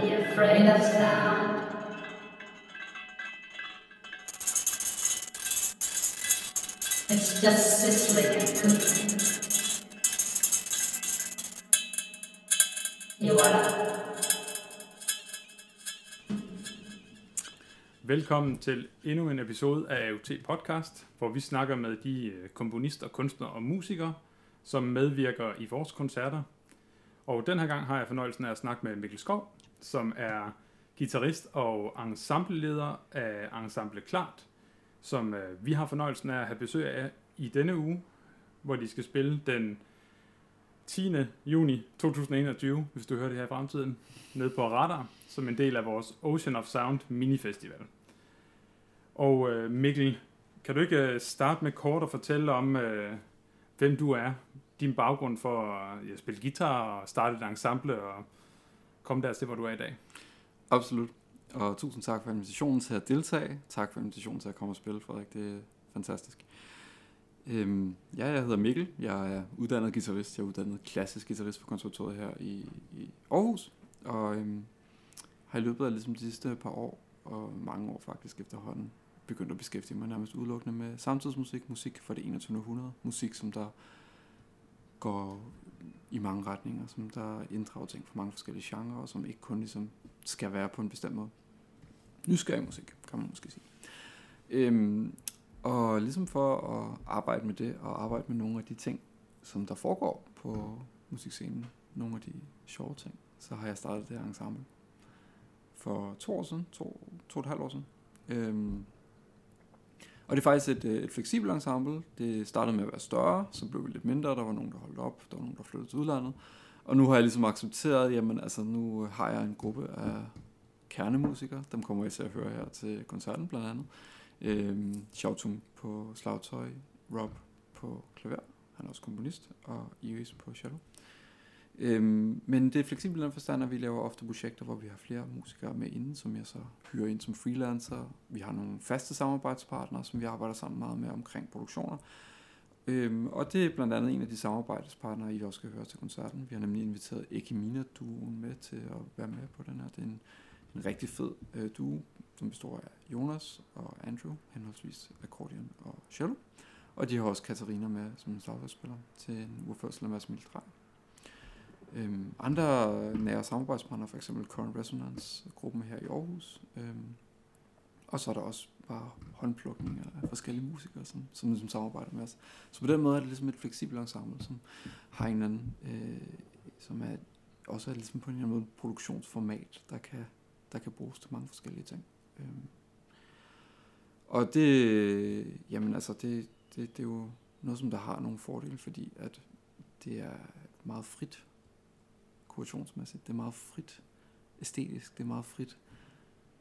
be afraid of sound. It's just sizzling. You are Velkommen til endnu en episode af AUT Podcast, hvor vi snakker med de øh, komponister, kunstnere og musikere, som medvirker i vores koncerter. Og den her gang har jeg fornøjelsen af at snakke med Mikkel Skov, som er guitarist og ensembleleder af Ensemble Klart, som øh, vi har fornøjelsen af at have besøg af i denne uge, hvor de skal spille den 10. juni 2021, hvis du hører det her i fremtiden, nede på Radar, som en del af vores Ocean of Sound minifestival. Og øh, Mikkel, kan du ikke øh, starte med kort at fortælle om, øh, hvem du er, din baggrund for at ja, spille guitar og starte et ensemble og komme der til, hvor du er i dag? Absolut. Og tusind tak for invitationen til at deltage. Tak for invitationen til at komme og spille, Frederik. Det er fantastisk. Øhm, ja, jeg hedder Mikkel. Jeg er uddannet guitarist. Jeg er uddannet klassisk guitarist på konservatoriet her i, i Aarhus. Og øhm, har i løbet af ligesom de sidste par år, og mange år faktisk efterhånden, begyndt at beskæftige mig nærmest udelukkende med samtidsmusik, musik fra det 21. århundrede, musik som der går i mange retninger, som der inddrager ting fra mange forskellige genrer, og som ikke kun ligesom skal være på en bestemt måde. Nysgerrig musik, kan man måske sige. Øhm, og ligesom for at arbejde med det, og arbejde med nogle af de ting, som der foregår på musikscenen, nogle af de sjove ting, så har jeg startet det her ensemble for to år siden, to, to og et halvt år siden. Øhm, og det er faktisk et, øh, et fleksibelt ensemble. Det startede med at være større, så blev vi lidt mindre. Der var nogen, der holdt op, der var nogen, der flyttede til udlandet. Og nu har jeg ligesom accepteret, jamen altså nu har jeg en gruppe af kernemusikere. Dem kommer jeg til at høre her til koncerten blandt andet. Øhm, Shoutum på slagtøj, Rob på klaver, han er også komponist, og Iris på cello. Øhm, men det er fleksibelt i den forstand, at vi laver ofte projekter, hvor vi har flere musikere med inden, som jeg så hyrer ind som freelancer. Vi har nogle faste samarbejdspartnere, som vi arbejder sammen meget med omkring produktioner. Øhm, og det er blandt andet en af de samarbejdspartnere, I også skal høre til koncerten. Vi har nemlig inviteret Ekimina-duoen med til at være med på den her. Det er en, en rigtig fed øh, duo, som består af Jonas og Andrew, henholdsvis accordion og cello. Og de har også Katarina med som en slagspiller til en urførsel af Mads Mildrej. Øhm, andre nære samarbejdspartnere, for eksempel Current Resonance-gruppen her i Aarhus. Øhm, og så er der også bare håndplukning af forskellige musikere, som, som som samarbejder med os. Så på den måde er det ligesom et fleksibelt ensemble, som har en eller anden, øh, som er også er ligesom på en eller anden måde et produktionsformat, der kan, der kan bruges til mange forskellige ting. Øhm, og det, jamen altså, det, det, det er jo noget, som der har nogle fordele, fordi at det er meget frit kurationsmæssigt. Det er meget frit æstetisk, det er meget frit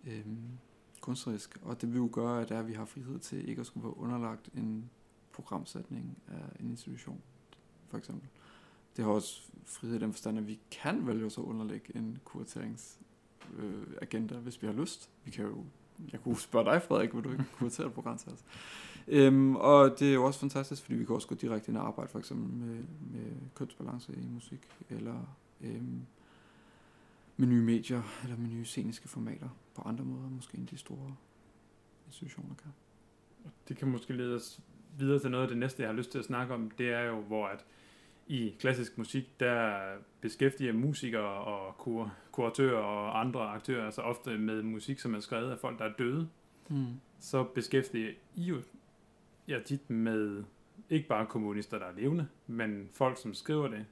øhm, kunstnerisk, og det vil jo gøre, at, er, at vi har frihed til ikke at skulle være underlagt en programsætning af en institution, for eksempel. Det har også frihed i den forstand, at vi kan vælge så underlægge en kurateringsagenda, øh, hvis vi har lyst. Vi kan jo jeg kunne spørge dig, Frederik, vil du ikke kuratere et program til os? Øhm, og det er jo også fantastisk, fordi vi kan også gå direkte ind og arbejde for eksempel med, med kønsbalance i musik, eller øhm, med nye medier, eller med nye sceniske formater på andre måder, måske end de store institutioner kan. Det kan måske lede os videre til noget af det næste, jeg har lyst til at snakke om. Det er jo, hvor at i klassisk musik, der beskæftiger musikere og kur- kuratører og andre aktører altså ofte med musik, som er skrevet af folk, der er døde. Mm. Så beskæftiger I jo ja, tit med ikke bare komponister, der er levende, men folk, som skriver det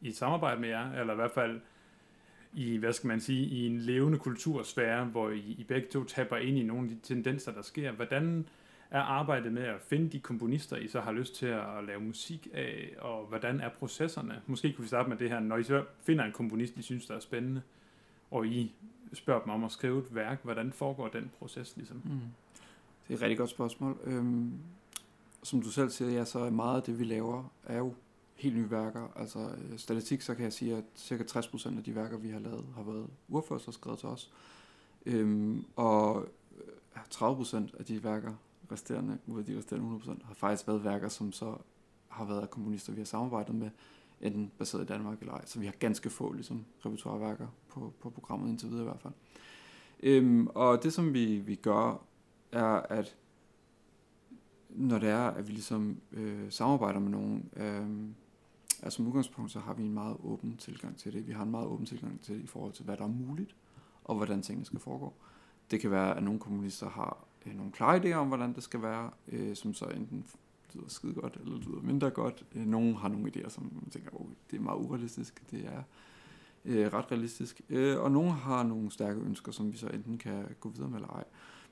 i et samarbejde med jer, eller i hvert fald i, hvad skal man sige, i en levende kultursfære, hvor I, I begge to tapper ind i nogle af de tendenser, der sker. Hvordan er arbejdet med at finde de komponister, I så har lyst til at lave musik af, og hvordan er processerne? Måske kunne vi starte med det her, når I så finder en komponist, I synes, der er spændende, og I spørger dem om at skrive et værk, hvordan foregår den proces ligesom? Mm. Det er et rigtig godt spørgsmål. Øhm, som du selv siger, ja, så er meget af det, vi laver, er jo helt nye værker. Altså øh, statistik, så kan jeg sige, at cirka 60% af de værker, vi har lavet, har været urførsler skrevet til os. Øhm, og øh, 30% af de værker, resterende, ud af de resterende 100%, har faktisk været værker, som så har været af komponister, vi har samarbejdet med, enten baseret i Danmark eller ej. Så vi har ganske få ligesom, repertoireværker på, på programmet indtil videre i hvert fald. Øhm, og det som vi, vi gør, er at når det er, at vi ligesom øh, samarbejder med nogen, øh, altså som udgangspunkt, så har vi en meget åben tilgang til det. Vi har en meget åben tilgang til det i forhold til, hvad der er muligt, og hvordan tingene skal foregå. Det kan være, at nogle kommunister har øh, nogle klare idéer om, hvordan det skal være, øh, som så enten lyder skide godt, eller lyder mindre godt. Øh, nogle har nogle idéer, som man tænker, oh, det er meget urealistisk, det er øh, ret realistisk. Øh, og nogle har nogle stærke ønsker, som vi så enten kan gå videre med eller ej.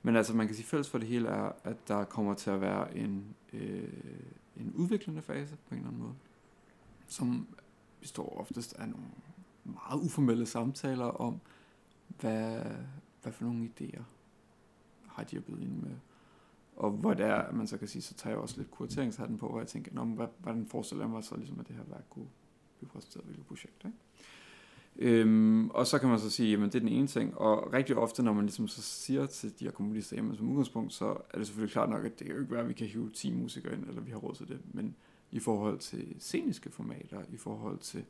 Men altså, man kan sige, fælles for det hele er, at der kommer til at være en, øh, en udviklende fase på en eller anden måde, som består oftest af nogle meget uformelle samtaler om, hvad, hvad for nogle idéer har de at byde ind med. Og hvor det er, man så kan sige, så tager jeg også lidt kurateringshatten på, hvor jeg tænker, Nå, hvad, hvordan forestiller jeg mig så, ligesom, at det her værk kunne blive præsenteret hvilket projekt, ikke? Øhm, og så kan man så sige, jamen det er den ene ting, og rigtig ofte, når man ligesom så siger til de her komponister, jamen som udgangspunkt, så er det selvfølgelig klart nok, at det kan jo ikke være, at vi kan hive 10 musikere ind, eller vi har råd til det, men i forhold til sceniske formater, i forhold til,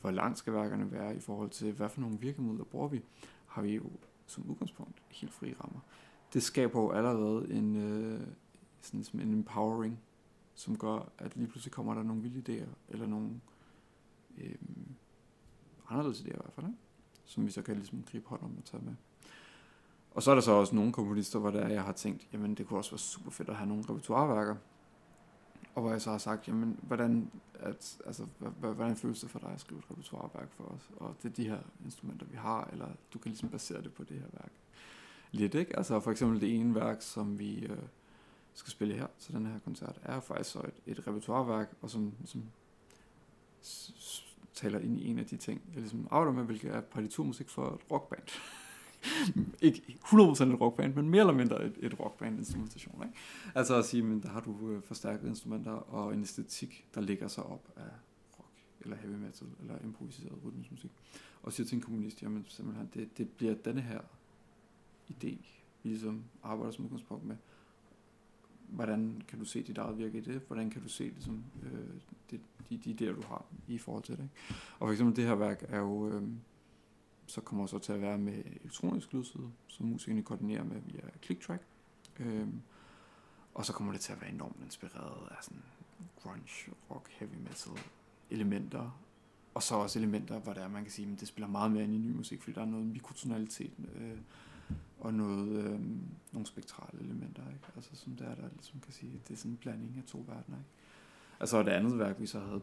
hvor langt skal værkerne være, i forhold til, hvad for nogle virkemidler bruger vi, har vi jo som udgangspunkt helt fri rammer. Det skaber jo allerede en, øh, sådan som en empowering, som gør, at lige pludselig kommer der nogle vilde idéer, eller nogle øh, anderledes idéer i hvert fald, ikke? som vi så kan ligesom gribe hånd om og tage med. Og så er der så også nogle komponister, hvor der jeg har tænkt, jamen det kunne også være super fedt at have nogle repertoireværker. Og hvor jeg så har sagt, jamen hvordan, at, altså, hvordan føles det for dig at skrive et repertoireværk for os? Og det er de her instrumenter, vi har, eller du kan ligesom basere det på det her værk. Lidt, ikke? Altså for eksempel det ene værk, som vi øh, skal spille her til den her koncert, er faktisk så et, et repertoireværk, og som, som taler ind i en af de ting, jeg ligesom arbejder med, hvilket er partiturmusik for et rockband. ikke 100% et rockband, men mere eller mindre et, et rockband instrumentation. Ikke? Altså at sige, men der har du øh, forstærkede instrumenter og en æstetik, der ligger sig op af rock, eller heavy metal, eller improviseret rytmisk musik. Og siger til en kommunist, jamen simpelthen, det, det bliver denne her idé, vi ligesom arbejder som udgangspunkt med, hvordan kan du se dit eget virke i det? Hvordan kan du se ligesom, øh, det, de, de idéer, du har i forhold til det? Ikke? Og for eksempel det her værk er jo, øh, så kommer så til at være med elektronisk lydside, som musikerne koordinerer med via ClickTrack. Øhm, og så kommer det til at være enormt inspireret af sådan grunge, rock, heavy metal elementer. Og så også elementer, hvor der man kan sige, at det spiller meget mere ind i ny musik, fordi der er noget mikrotonalitet. Øh, og noget, øh, nogle spektrale elementer, ikke? Altså som der, der ligesom kan sige, det er sådan en blanding af to verdener, ikke? Altså det andet værk, vi så havde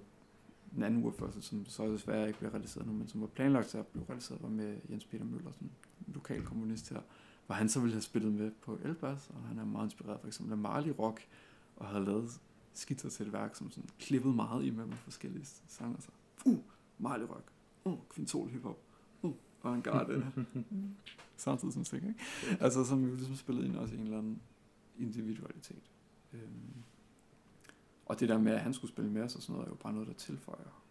en anden urførsel, som så desværre ikke blev realiseret nu, men som var planlagt til at blive realiseret, var med Jens Peter Møller, sådan en lokal kommunist her, hvor han så ville have spillet med på elbas, og han er meget inspireret for eksempel af Marley Rock, og havde lavet skitser til et værk, som sådan klippet meget imellem forskellige sanger. Så, uh, Marley Rock, uh, kvintol hiphop, uh, og en garde. samtidig som sikker, ikke? Altså, som jo ligesom spillede ind også i en eller anden individualitet. Øhm, og det der med, at han skulle spille med os og sådan noget, er jo bare noget, der tilføjer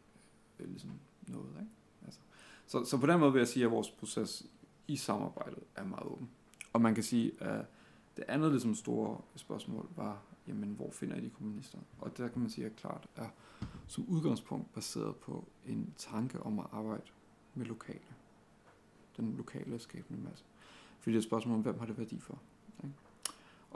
øh, ligesom noget, ikke? Altså, så, så på den måde vil jeg sige, at vores proces i samarbejdet er meget åben. Og man kan sige, at det andet ligesom store spørgsmål var, jamen, hvor finder I de kommunister? Og der kan man sige, at klart er som udgangspunkt baseret på en tanke om at arbejde med lokale den lokale skabende masse. Fordi det er et spørgsmål om, hvem har det værdi for. Ikke?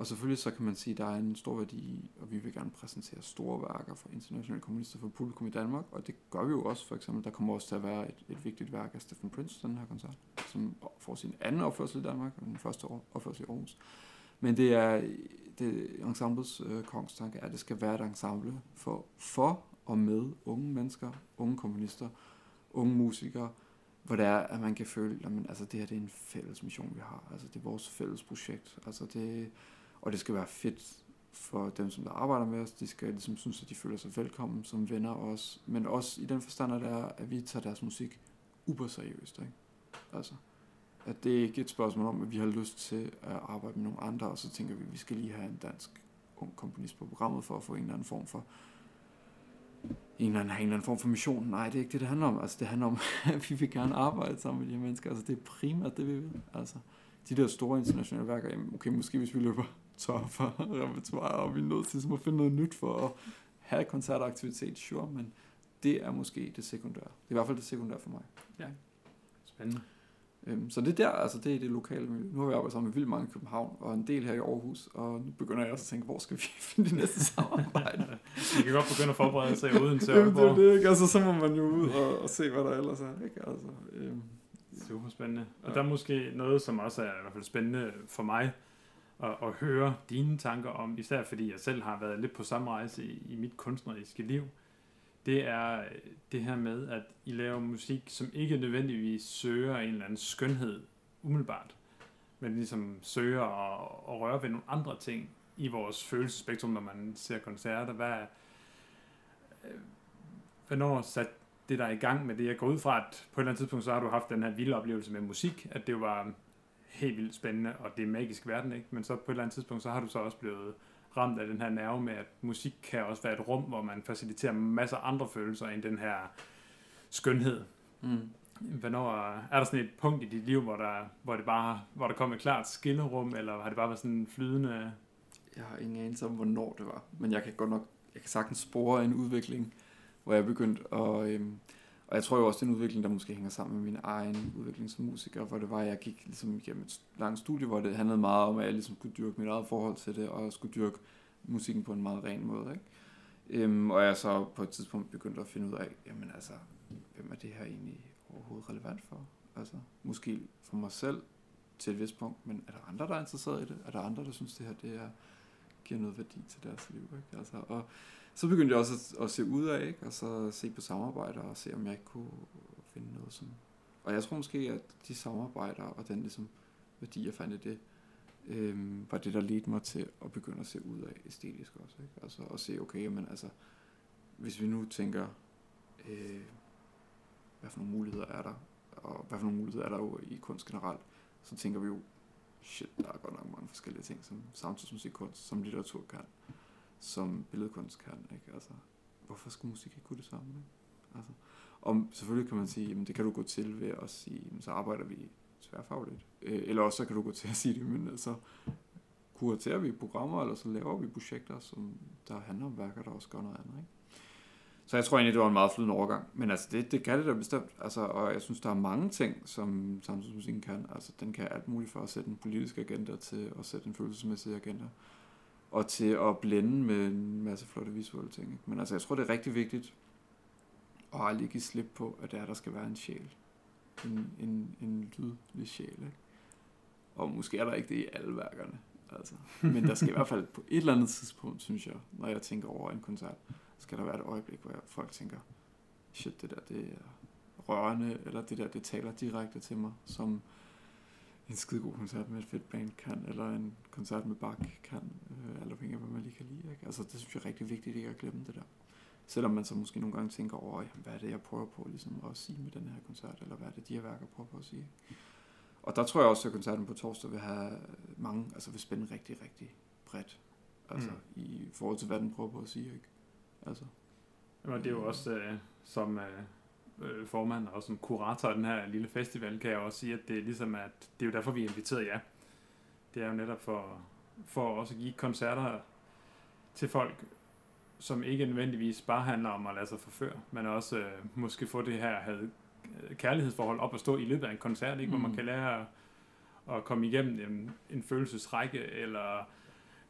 Og selvfølgelig så kan man sige, at der er en stor værdi i, og vi vil gerne præsentere store værker for internationale kommunister for publikum i Danmark, og det gør vi jo også, for eksempel, der kommer også til at være et, et vigtigt værk af Stephen Prince, den her koncert, som får sin anden opførsel i Danmark, og den første opførsel i Aarhus. Men det er, det ensembles øh, kongstanke at det skal være et ensemble for, for og med unge mennesker, unge komponister, unge musikere, hvor det er, at man kan føle, at man, altså, det her det er en fælles mission, vi har. Altså, det er vores fælles projekt. Altså, det, og det skal være fedt for dem, som der arbejder med os. De skal ligesom synes, at de føler sig velkommen som venner også. Men også i den forstand, at, er, at vi tager deres musik uberseriøst. Ikke? Altså, at det er ikke et spørgsmål om, at vi har lyst til at arbejde med nogle andre, og så tænker vi, at vi skal lige have en dansk ung komponist på programmet for at få en eller anden form for en eller anden, en eller anden form for mission. Nej, det er ikke det, det handler om. Altså, det handler om, at vi vil gerne arbejde sammen med de her mennesker. Altså, det er primært det, vi vil. Altså, de der store internationale værker, okay, måske hvis vi løber tør for repertoire, og vi er nødt til at finde noget nyt for at have koncertaktivitet, sure, men det er måske det sekundære. Det er i hvert fald det sekundære for mig. Spændende. Øhm, så det er der, altså det er det lokale miljø. Nu har vi arbejdet sammen med vildt mange i København, og en del her i Aarhus, og nu begynder jeg også at tænke, hvor skal vi finde det næste samarbejde? Vi kan godt begynde at forberede sig uden til Jamen, det er det, ikke? Altså, så må man jo ud og, og se, hvad der ellers er, ikke? Altså, øhm, Super spændende. Og Ja. der er måske noget, som også er i hvert fald spændende for mig at, at høre dine tanker om, især fordi jeg selv har været lidt på samme rejse i, i mit kunstneriske liv. Det er øh, det her med, at I laver musik, som ikke nødvendigvis søger en eller anden skønhed umiddelbart, men ligesom søger at, at røre ved nogle andre ting i vores følelsespektrum, når man ser koncerter. Hvad, øh, hvornår satte det der i gang med det. Jeg går ud fra, at på et eller andet tidspunkt, så har du haft den her vilde oplevelse med musik, at det var helt vildt spændende, og det er magisk verden, ikke? Men så på et eller andet tidspunkt, så har du så også blevet ramt af den her nerve med, at musik kan også være et rum, hvor man faciliterer masser af andre følelser end den her skønhed. mm. Hvornår er der sådan et punkt i dit liv, hvor der, hvor det bare, hvor der kom et klart skillerum, eller har det bare været sådan en flydende... Jeg har ingen anelse om, hvornår det var, men jeg kan godt nok, jeg kan sagtens spore en udvikling, hvor jeg begyndte at, øhm, og jeg tror jo også, det er en udvikling, der måske hænger sammen med min egen udvikling som musiker, hvor det var, at jeg gik ligesom igennem et langt studie, hvor det handlede meget om, at jeg ligesom skulle dyrke mit eget forhold til det, og skulle dyrke musikken på en meget ren måde, ikke? Øhm, og jeg så på et tidspunkt begyndte at finde ud af, jamen altså, hvem er det her egentlig overhovedet relevant for? Altså, måske for mig selv til et vist punkt, men er der andre, der er interesseret i det? Er der andre, der synes, det her det er, giver noget værdi til deres liv? Ikke? Altså, og så begyndte jeg også at, at se ud af, ikke? og så se på samarbejder, og se om jeg ikke kunne finde noget som... Og jeg tror måske, at de samarbejder og den ligesom, værdi, jeg fandt i det, øhm, var det, der ledte mig til at begynde at se ud af æstetisk også. Ikke? Altså at se, okay, men altså, hvis vi nu tænker, øh, hvad for nogle muligheder er der, og hvad for nogle muligheder er der jo i kunst generelt, så tænker vi jo, shit, der er godt nok mange forskellige ting, som samtidsmusikkunst, som litteratur kan, som billedkunst kan, ikke? Altså, hvorfor skulle musik ikke kunne det samme, ikke? Altså, og selvfølgelig kan man sige, jamen det kan du gå til ved at sige, jamen, så arbejder vi tværfagligt. Øh, eller også så kan du gå til at sige det, men altså, kuraterer vi programmer, eller så laver vi projekter, som der handler om værker, der også gør noget andet, ikke? Så jeg tror egentlig, det var en meget flydende overgang. Men altså, det, det kan det da bestemt. Altså, og jeg synes, der er mange ting, som samtidsmusikken kan. Altså, den kan alt muligt for at sætte en politisk agenda til, og sætte en følelsesmæssig agenda. Og til at blende med en masse flotte visuelle ting. Ikke? Men altså, jeg tror, det er rigtig vigtigt at aldrig give slip på, at det er, der skal være en sjæl. En, en, en lydlig sjæl, ikke? Og måske er der ikke det i alle værkerne. Altså. Men der skal i hvert fald på et eller andet tidspunkt, synes jeg, når jeg tænker over en koncert, skal der være et øjeblik, hvor folk tænker, shit, det der, det er rørende, eller det der, det taler direkte til mig, som en skide god koncert med et fedt band kan, eller en koncert med Bach kan, øh, alt afhængig af, hvad man lige kan lide. Ikke? Altså, det synes jeg er rigtig vigtigt ikke at glemme det der. Selvom man så måske nogle gange tænker over, jamen, hvad er det, jeg prøver på ligesom, at sige med den her koncert, eller hvad er det, de her værker prøver på at sige. Og der tror jeg også, at koncerten på torsdag vil have mange, altså vil spænde rigtig, rigtig bredt. Altså mm. i forhold til, hvad den prøver på at sige, ikke? Altså, Og det er jo også øh, som øh, øh, formand og som kurator af den her lille festival, kan jeg også sige, at det er ligesom, at det er jo derfor, vi er inviteret jer. Det er jo netop for, for også at give koncerter til folk, som ikke nødvendigvis bare handler om at lade sig forføre, men også øh, måske få det her had, kærlighedsforhold op at stå i løbet af en koncert, ikke? hvor man Mm. kan lære at, at komme igennem en, en følelsesrække, eller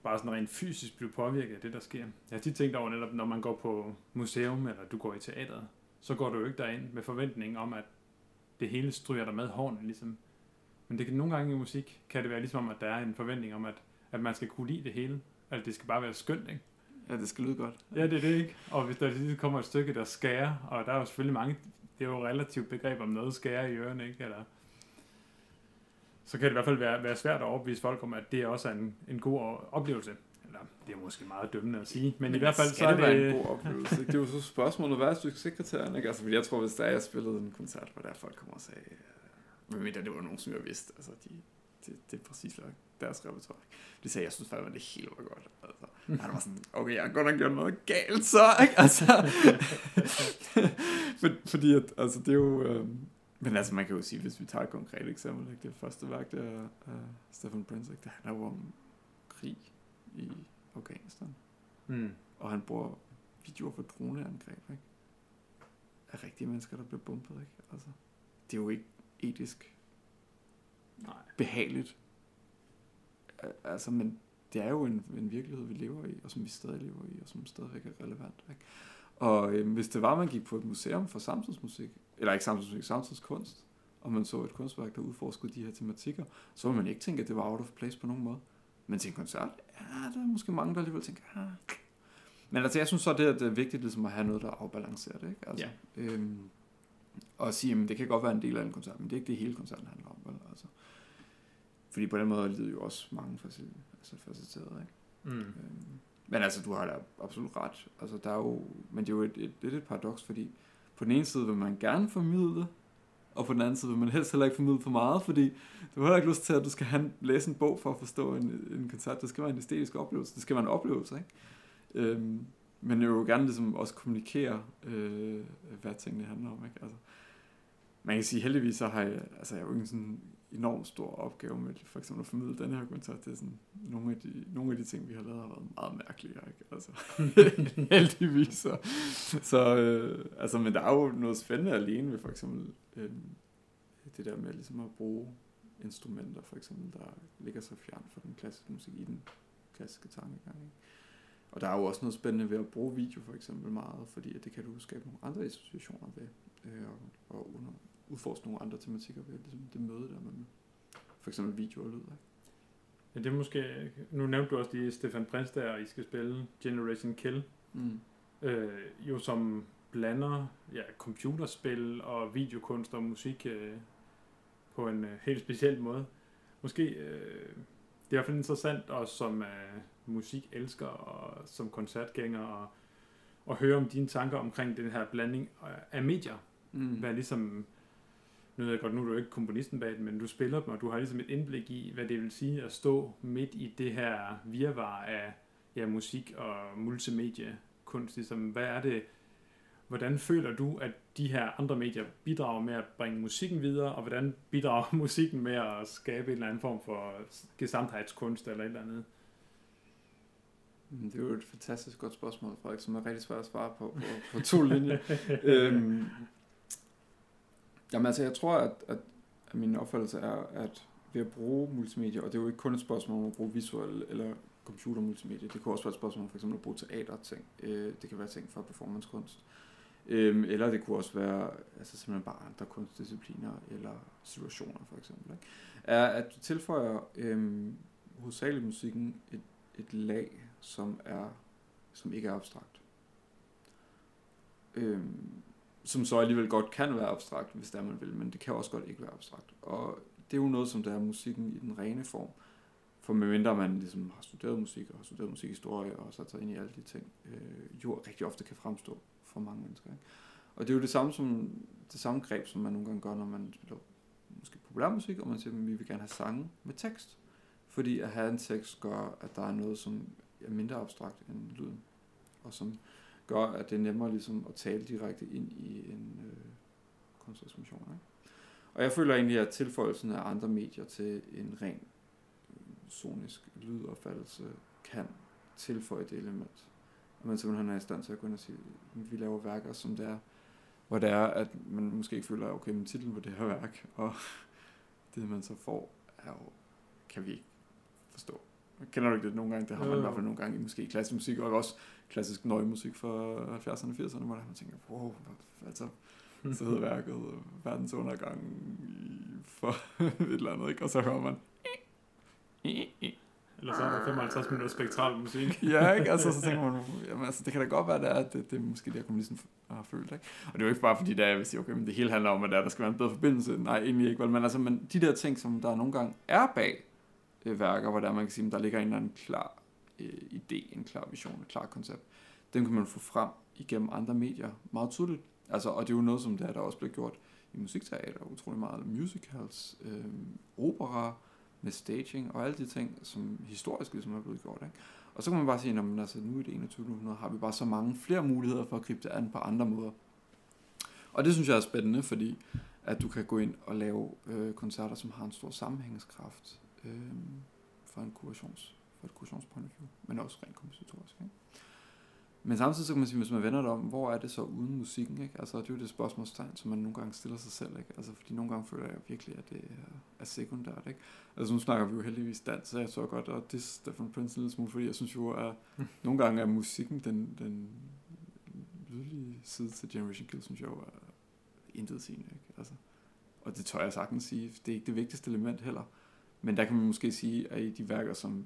bare sådan rent fysisk blive påvirket af det, der sker. Jeg har tit tænkt over netop, når man går på museum, eller du går i teateret, så går du jo ikke derind med forventning om, at det hele stryger dig med hården, ligesom. Men det kan nogle gange i musik, kan det være ligesom om, at der er en forventning om, at, at man skal kunne lide det hele. At det skal bare være skønt, ikke? ja, det skal lyde godt. Ja, det er det, ikke? Og hvis der lige kommer et stykke, der skærer, og der er jo selvfølgelig mange, det er jo relativt begreb om noget skærer i ørerne, ikke? Eller, så kan det i hvert fald være, være svært at overbevise folk om, at det også er en, en god oplevelse. Eller, det er måske meget dømmende at sige, men, men i hvert fald så er det det... en god oplevelse. Det er jo så spørgsmålet, hvad er succeskriterierne? Ikke? Altså, jeg tror, hvis der er, jeg spillede en koncert, hvor der folk kommer og sagde, øh, medmindre det var nogen, som jeg vidste, altså de, det, det er præcis nok deres repertoire. De sagde, jeg synes faktisk, at det hele var godt. Altså, han var sådan, okay, jeg har godt nok gjort noget galt så, ikke? Altså, for, fordi at, altså, det er jo, øh, men altså, man kan jo sige, hvis vi tager et konkret eksempel, ikke? det første værk, der er uh, Stefan Prince, ikke? det handler jo om krig i Afghanistan Mm. og han bruger videoer for droneangreb, ikke? af rigtige mennesker, der bliver bumpet, ikke? Altså, det er jo ikke etisk Nej. behageligt. Al- Altså, men det er jo en, en virkelighed, vi lever i, og som vi stadig lever i, og som stadigvæk er relevant. Ikke? Og øh, hvis det var, man gik på et museum for samtidsmusik, eller ikke samtidsmusik, samtidskunst, og man så et kunstværk, der udforskede de her tematikker, så ville man ikke tænke, at det var out of place på nogen måde. Men til en koncert, ja, der er måske mange, der alligevel tænker, ah. Men altså, jeg synes så, det er, det er vigtigt ligesom at have noget, der er afbalanceret, ikke? Altså, Ja. øhm, og sige, at det kan godt være en del af en koncert, men det er ikke det hele koncerten handler om, vel? Altså, fordi på den måde er livet jo også mange altså facetterede, ikke? Mm. Øhm, men altså, du har da absolut ret. Altså, der er jo, men det er jo et, et, lidt et paradoks, fordi på den ene side vil man gerne formidle, og på den anden side vil man helst heller ikke formidle for meget, fordi du har heller ikke lyst til, at du skal have, læse en bog for at forstå en, en koncert. Det skal være en æstetisk oplevelse. Det skal være en oplevelse, ikke? Øhm, men jeg vil jo gerne ligesom også kommunikere, øh, hvad tingene handler om, ikke? Altså, man kan sige, heldigvis så har jeg, altså jeg har jo ikke en sådan enormt stor opgave med for eksempel at formidle den her koncert. Det er sådan, nogle af de, nogle af de ting, vi har lavet, har været meget mærkelige, ikke? Altså, heldigvis. Så, så øh, altså, men der er jo noget spændende alene ved for eksempel øh, det der med ligesom at bruge instrumenter, for eksempel, der ligger så fjern fra den klassiske musik i den klassiske tankegang. Ikke? Og der er jo også noget spændende ved at bruge video for eksempel meget, fordi at det kan du skabe nogle andre associationer ved, øh, og, og under, udforske nogle andre tematikker ved ligesom det møde der med for eksempel video og lyd. Ikke? Ja, det er måske... Nu nævnte du også lige Stefan Prins der, og I skal spille Generation Kill. Mm. Øh, jo som blander ja, computerspil og videokunst og musik øh, på en øh, helt speciel måde. Måske... Øh, det er i hvert fald interessant også som øh, musikelsker og som koncertgænger og, og høre om dine tanker omkring den her blanding af- af medier. Mm. Hvad ligesom, nu ved jeg godt, nu er du ikke komponisten bag det, men du spiller dem, og du har ligesom et indblik i, hvad det vil sige at stå midt i det her virvar af ja, musik og multimediekunst. Ligesom, hvad er det, hvordan føler du, at de her andre medier bidrager med at bringe musikken videre, og hvordan bidrager musikken med at skabe en eller anden form for gesamthedskunst eller et eller andet? Mm, Det er jo et fantastisk godt spørgsmål, Frederik, som er rigtig svært at svare på på, på to linjer. øhm, jamen altså, jeg tror, at, at, at min opfattelse er, at ved at bruge multimedia, og det er jo ikke kun et spørgsmål om at bruge visuel eller computer multimedia, det kunne også være et spørgsmål om for eksempel at bruge teaterting, øh, det kan være ting fra performancekunst, øhm, eller det kunne også være altså simpelthen bare andre kunstdiscipliner eller situationer for eksempel, ikke? er, at du tilføjer øhm, hovedsageligt musikken et, et lag, som er som ikke er abstrakt. Øhm, som så alligevel godt kan være abstrakt, hvis der man vil, men det kan også godt ikke være abstrakt. Og det er jo noget, som der er musikken i den rene form. For medmindre man ligesom har studeret musik, og har studeret musikhistorie, og sat sig ind i alle de ting, øh, jo rigtig ofte kan fremstå for mange mennesker. Ikke? Og det er jo det samme, som, det samme greb, som man nogle gange gør, når man spiller måske populærmusik, og man siger, at vi vil gerne have sange med tekst. Fordi at have en tekst gør, at der er noget, som er mindre abstrakt end lyden, og som gør, at det er nemmere ligesom at tale direkte ind i en øh, konstruktion. Ikke? Og jeg føler egentlig, at tilføjelsen af andre medier til en ren øh, sonisk lydopfattelse kan tilføje det element. At man simpelthen er i stand til at gå ind og sige, at vi laver værker, som det er, hvor det er, at man måske ikke føler, okay, men titlen på det her værk, og det man så får, er jo, kan vi ikke forstå. Kender du ikke det nogle gange? Det har man i hvert fald nogle gange i måske klassisk musik, og også klassisk nøjemusik fra 70'erne og 80'erne, hvor man tænker, wow, altså, så hedder værket Verdens undergang i- for et eller andet, ikke? Og så hører man, Eller så er der 55 minutter spektral musik. ja, ikke? Altså, så tænker man, jamen, altså, det kan da godt være, det er, at det, det er måske det, komponisten har følt, ikke? Og det er jo ikke bare fordi, der, jeg vil sige, okay, men det hele handler om, at der, der skal være en bedre forbindelse. Nej, egentlig ikke, vel? Men, altså, men de der ting, som der nogle gange er bag øh, værker, hvor der man kan sige, at der ligger en eller anden klar øh, idé, en klar vision, et klart koncept, den kan man få frem igennem andre medier meget tydeligt. Altså, og det er jo noget, som der, der også bliver gjort i musikteater, utrolig meget musicals, øh, opera, med staging og alle de ting, som historisk ligesom er blevet gjort. Ikke? Og så kan man bare sige, at altså, nu i det 21. århundrede har vi bare så mange flere muligheder for at gribe det an på andre måder. Og det synes jeg er spændende, fordi at du kan gå ind og lave øh, koncerter, som har en stor sammenhængskraft øh, fra, en kurations, fra et kurationspoint of view, men også rent kompositorisk. Ikke? Men samtidig så kan man sige, hvis man vender det om, hvor er det så uden musikken, ikke? Altså, det er jo det spørgsmålstegn, som man nogle gange stiller sig selv, ikke? Altså, fordi nogle gange føler jeg virkelig, at det er, sekundært, ikke? Altså, nu snakker vi jo heldigvis dans, så jeg tror godt, at det er Stefan Prince en lille smule, fordi jeg synes jo, at nogle gange er musikken den, den lydlige side til Generation Kill, synes jeg jo er intet sigende, ikke? Altså, og det tør jeg sagtens sige. Det er ikke det vigtigste element heller. Men der kan man måske sige, at i de værker, som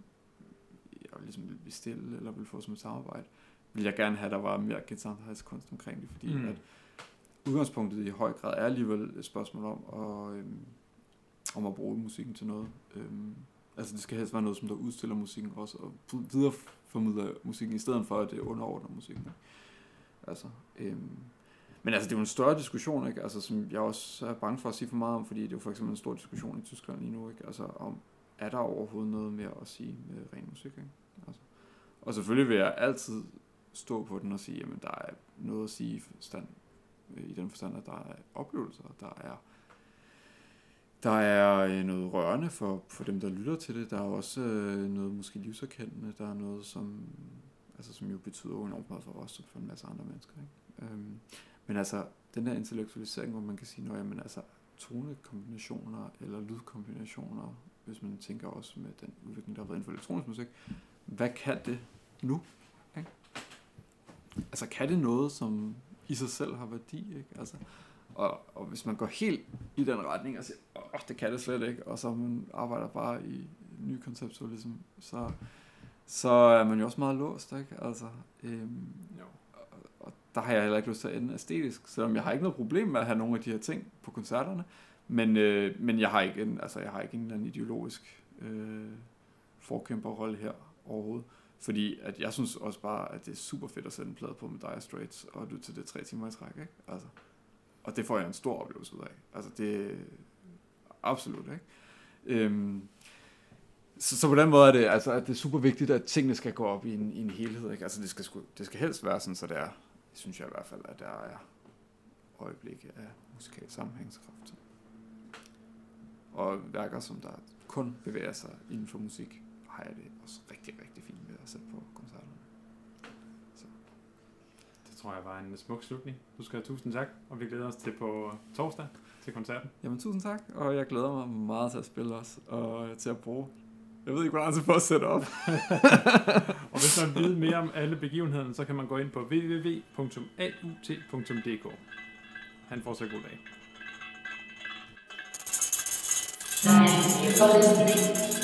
jeg ligesom vil bestille, eller vil få som et samarbejde, vil jeg gerne have, at der var mere gensomhedskunst omkring det, fordi Mm. at udgangspunktet i høj grad er alligevel et spørgsmål om at, øhm, om at bruge musikken til noget. Øhm, altså det skal helst være noget, som der udstiller musikken også, og videreformidler musikken, i stedet for at det underordner musikken. ikke? Altså, øhm, men altså, det er jo en større diskussion, ikke? Altså, som jeg også er bange for at sige for meget om, fordi det er jo for eksempel en stor diskussion i Tyskland lige nu, ikke? Altså, om, er der overhovedet noget mere at sige med ren musik, ikke? Altså, og selvfølgelig vil jeg altid stå på den og sige, jamen, der er noget at sige i, forstand, øh, i den forstand, at der er oplevelser, der er der er øh, noget rørende for, for dem, der lytter til det. Der er også øh, noget måske livserkendende. Der er noget, som, altså, som jo betyder enormt meget for os og for en masse andre mennesker. Ikke? Øhm, men altså, den der intellektualisering, hvor man kan sige, at jamen, altså, tonekombinationer eller lydkombinationer, hvis man tænker også med den udvikling, der har været inden for elektronisk musik, hvad kan det nu? Ikke? Altså, kan det noget, som i sig selv har værdi? Ikke? Altså, og, og hvis man går helt i den retning og siger, åh, det kan det slet ikke, og så man arbejder bare i ny konceptualisme, så, så er man jo også meget låst, ikke? Altså, øhm, Jo der har jeg heller ikke lyst til at ende æstetisk, selvom jeg har ikke noget problem med at have nogle af de her ting på koncerterne, men, øh, men jeg har ikke en, altså jeg har ikke en eller anden ideologisk øh, forkæmperrolle her overhovedet. Fordi at jeg synes også bare, at det er super fedt at sætte en plade på med Dire Straits og lytte til det tre timer i træk, ikke? Altså, og det får jeg en stor oplevelse ud af. Altså det absolut, ikke? Øhm, så, så på den måde er det, altså, at det er super vigtigt, at tingene skal gå op i en, i en helhed. Ikke? Altså det skal, det skal helst være sådan, så det er, synes jeg i hvert fald, at der er øjeblikke af musikal sammenhængskraft. Og værker, som der kun bevæger sig inden for musik, har jeg det også rigtig, rigtig fint med at sætte på koncerterne. Det tror jeg var en smuk slutning. Du skal have tusind tak, og vi glæder os til på torsdag til koncerten. Jamen tusind tak, og jeg glæder mig meget til at spille også, og til at bruge. Jeg ved ikke, hvor lang tid for at sætte op. Og hvis man vil vide mere om alle begivenhederne, så kan man gå ind på www.aut.dk. Han får så god dag. Thank you for listening.